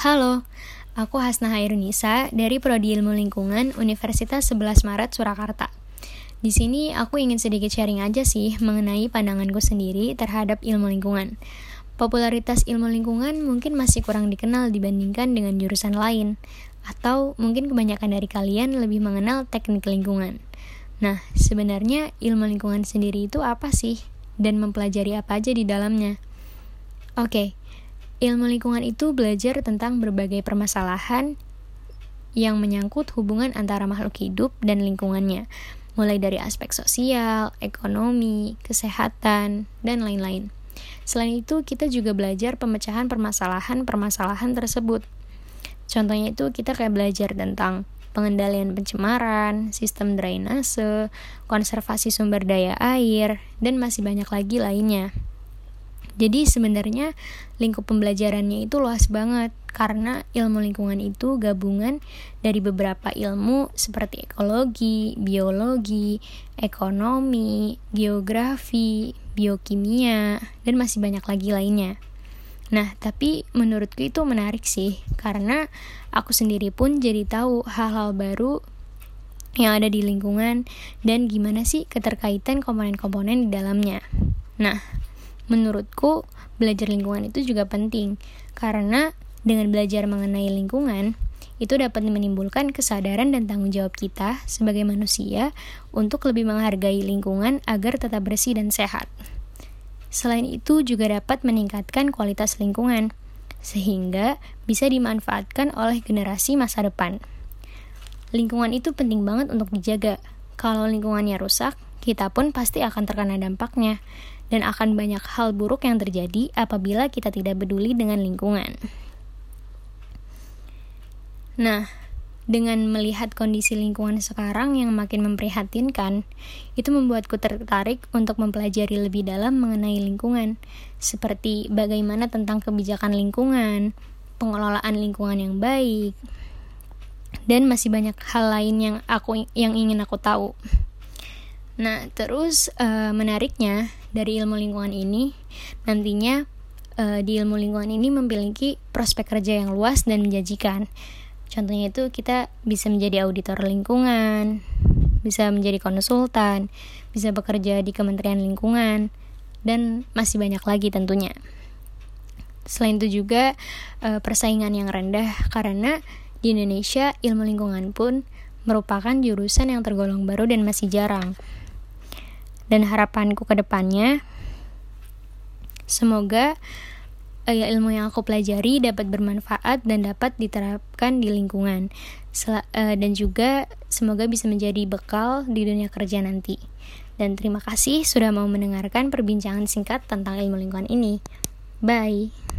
Halo, aku Hasna Hairunisa dari Prodi Ilmu Lingkungan Universitas 11 Maret Surakarta. Di sini aku ingin sedikit sharing aja sih mengenai pandanganku sendiri terhadap ilmu lingkungan. Popularitas ilmu lingkungan mungkin masih kurang dikenal dibandingkan dengan jurusan lain, atau mungkin kebanyakan dari kalian lebih mengenal teknik lingkungan. Nah, sebenarnya ilmu lingkungan sendiri itu apa sih? Dan mempelajari apa aja di dalamnya? Oke, Ilmu lingkungan itu belajar tentang berbagai permasalahan yang menyangkut hubungan antara makhluk hidup dan lingkungannya, mulai dari aspek sosial, ekonomi, kesehatan, dan lain-lain. Selain itu, kita juga belajar pemecahan permasalahan-permasalahan tersebut. Contohnya itu kita kayak belajar tentang pengendalian pencemaran, sistem drainase, konservasi sumber daya air, dan masih banyak lagi lainnya. Jadi sebenarnya lingkup pembelajarannya itu luas banget karena ilmu lingkungan itu gabungan dari beberapa ilmu seperti ekologi, biologi, ekonomi, geografi, biokimia, dan masih banyak lagi lainnya. Nah, tapi menurutku itu menarik sih karena aku sendiri pun jadi tahu hal-hal baru yang ada di lingkungan dan gimana sih keterkaitan komponen-komponen di dalamnya. Nah, menurutku belajar lingkungan itu juga penting karena dengan belajar mengenai lingkungan itu dapat menimbulkan kesadaran dan tanggung jawab kita sebagai manusia untuk lebih menghargai lingkungan agar tetap bersih dan sehat. Selain itu juga dapat meningkatkan kualitas lingkungan sehingga bisa dimanfaatkan oleh generasi masa depan. Lingkungan itu penting banget untuk dijaga. Kalau lingkungannya rusak, kita pun pasti akan terkena dampaknya dan akan banyak hal buruk yang terjadi apabila kita tidak peduli dengan lingkungan. Nah, dengan melihat kondisi lingkungan sekarang yang makin memprihatinkan, itu membuatku tertarik untuk mempelajari lebih dalam mengenai lingkungan, seperti bagaimana tentang kebijakan lingkungan, pengelolaan lingkungan yang baik, dan masih banyak hal lain yang aku yang ingin aku tahu. Nah, terus uh, menariknya dari ilmu lingkungan ini nantinya uh, di ilmu lingkungan ini memiliki prospek kerja yang luas dan menjanjikan. Contohnya itu kita bisa menjadi auditor lingkungan, bisa menjadi konsultan, bisa bekerja di Kementerian Lingkungan, dan masih banyak lagi tentunya. Selain itu juga uh, persaingan yang rendah karena di Indonesia ilmu lingkungan pun merupakan jurusan yang tergolong baru dan masih jarang dan harapanku ke depannya semoga uh, ilmu yang aku pelajari dapat bermanfaat dan dapat diterapkan di lingkungan. Sel uh, dan juga semoga bisa menjadi bekal di dunia kerja nanti. Dan terima kasih sudah mau mendengarkan perbincangan singkat tentang ilmu lingkungan ini. Bye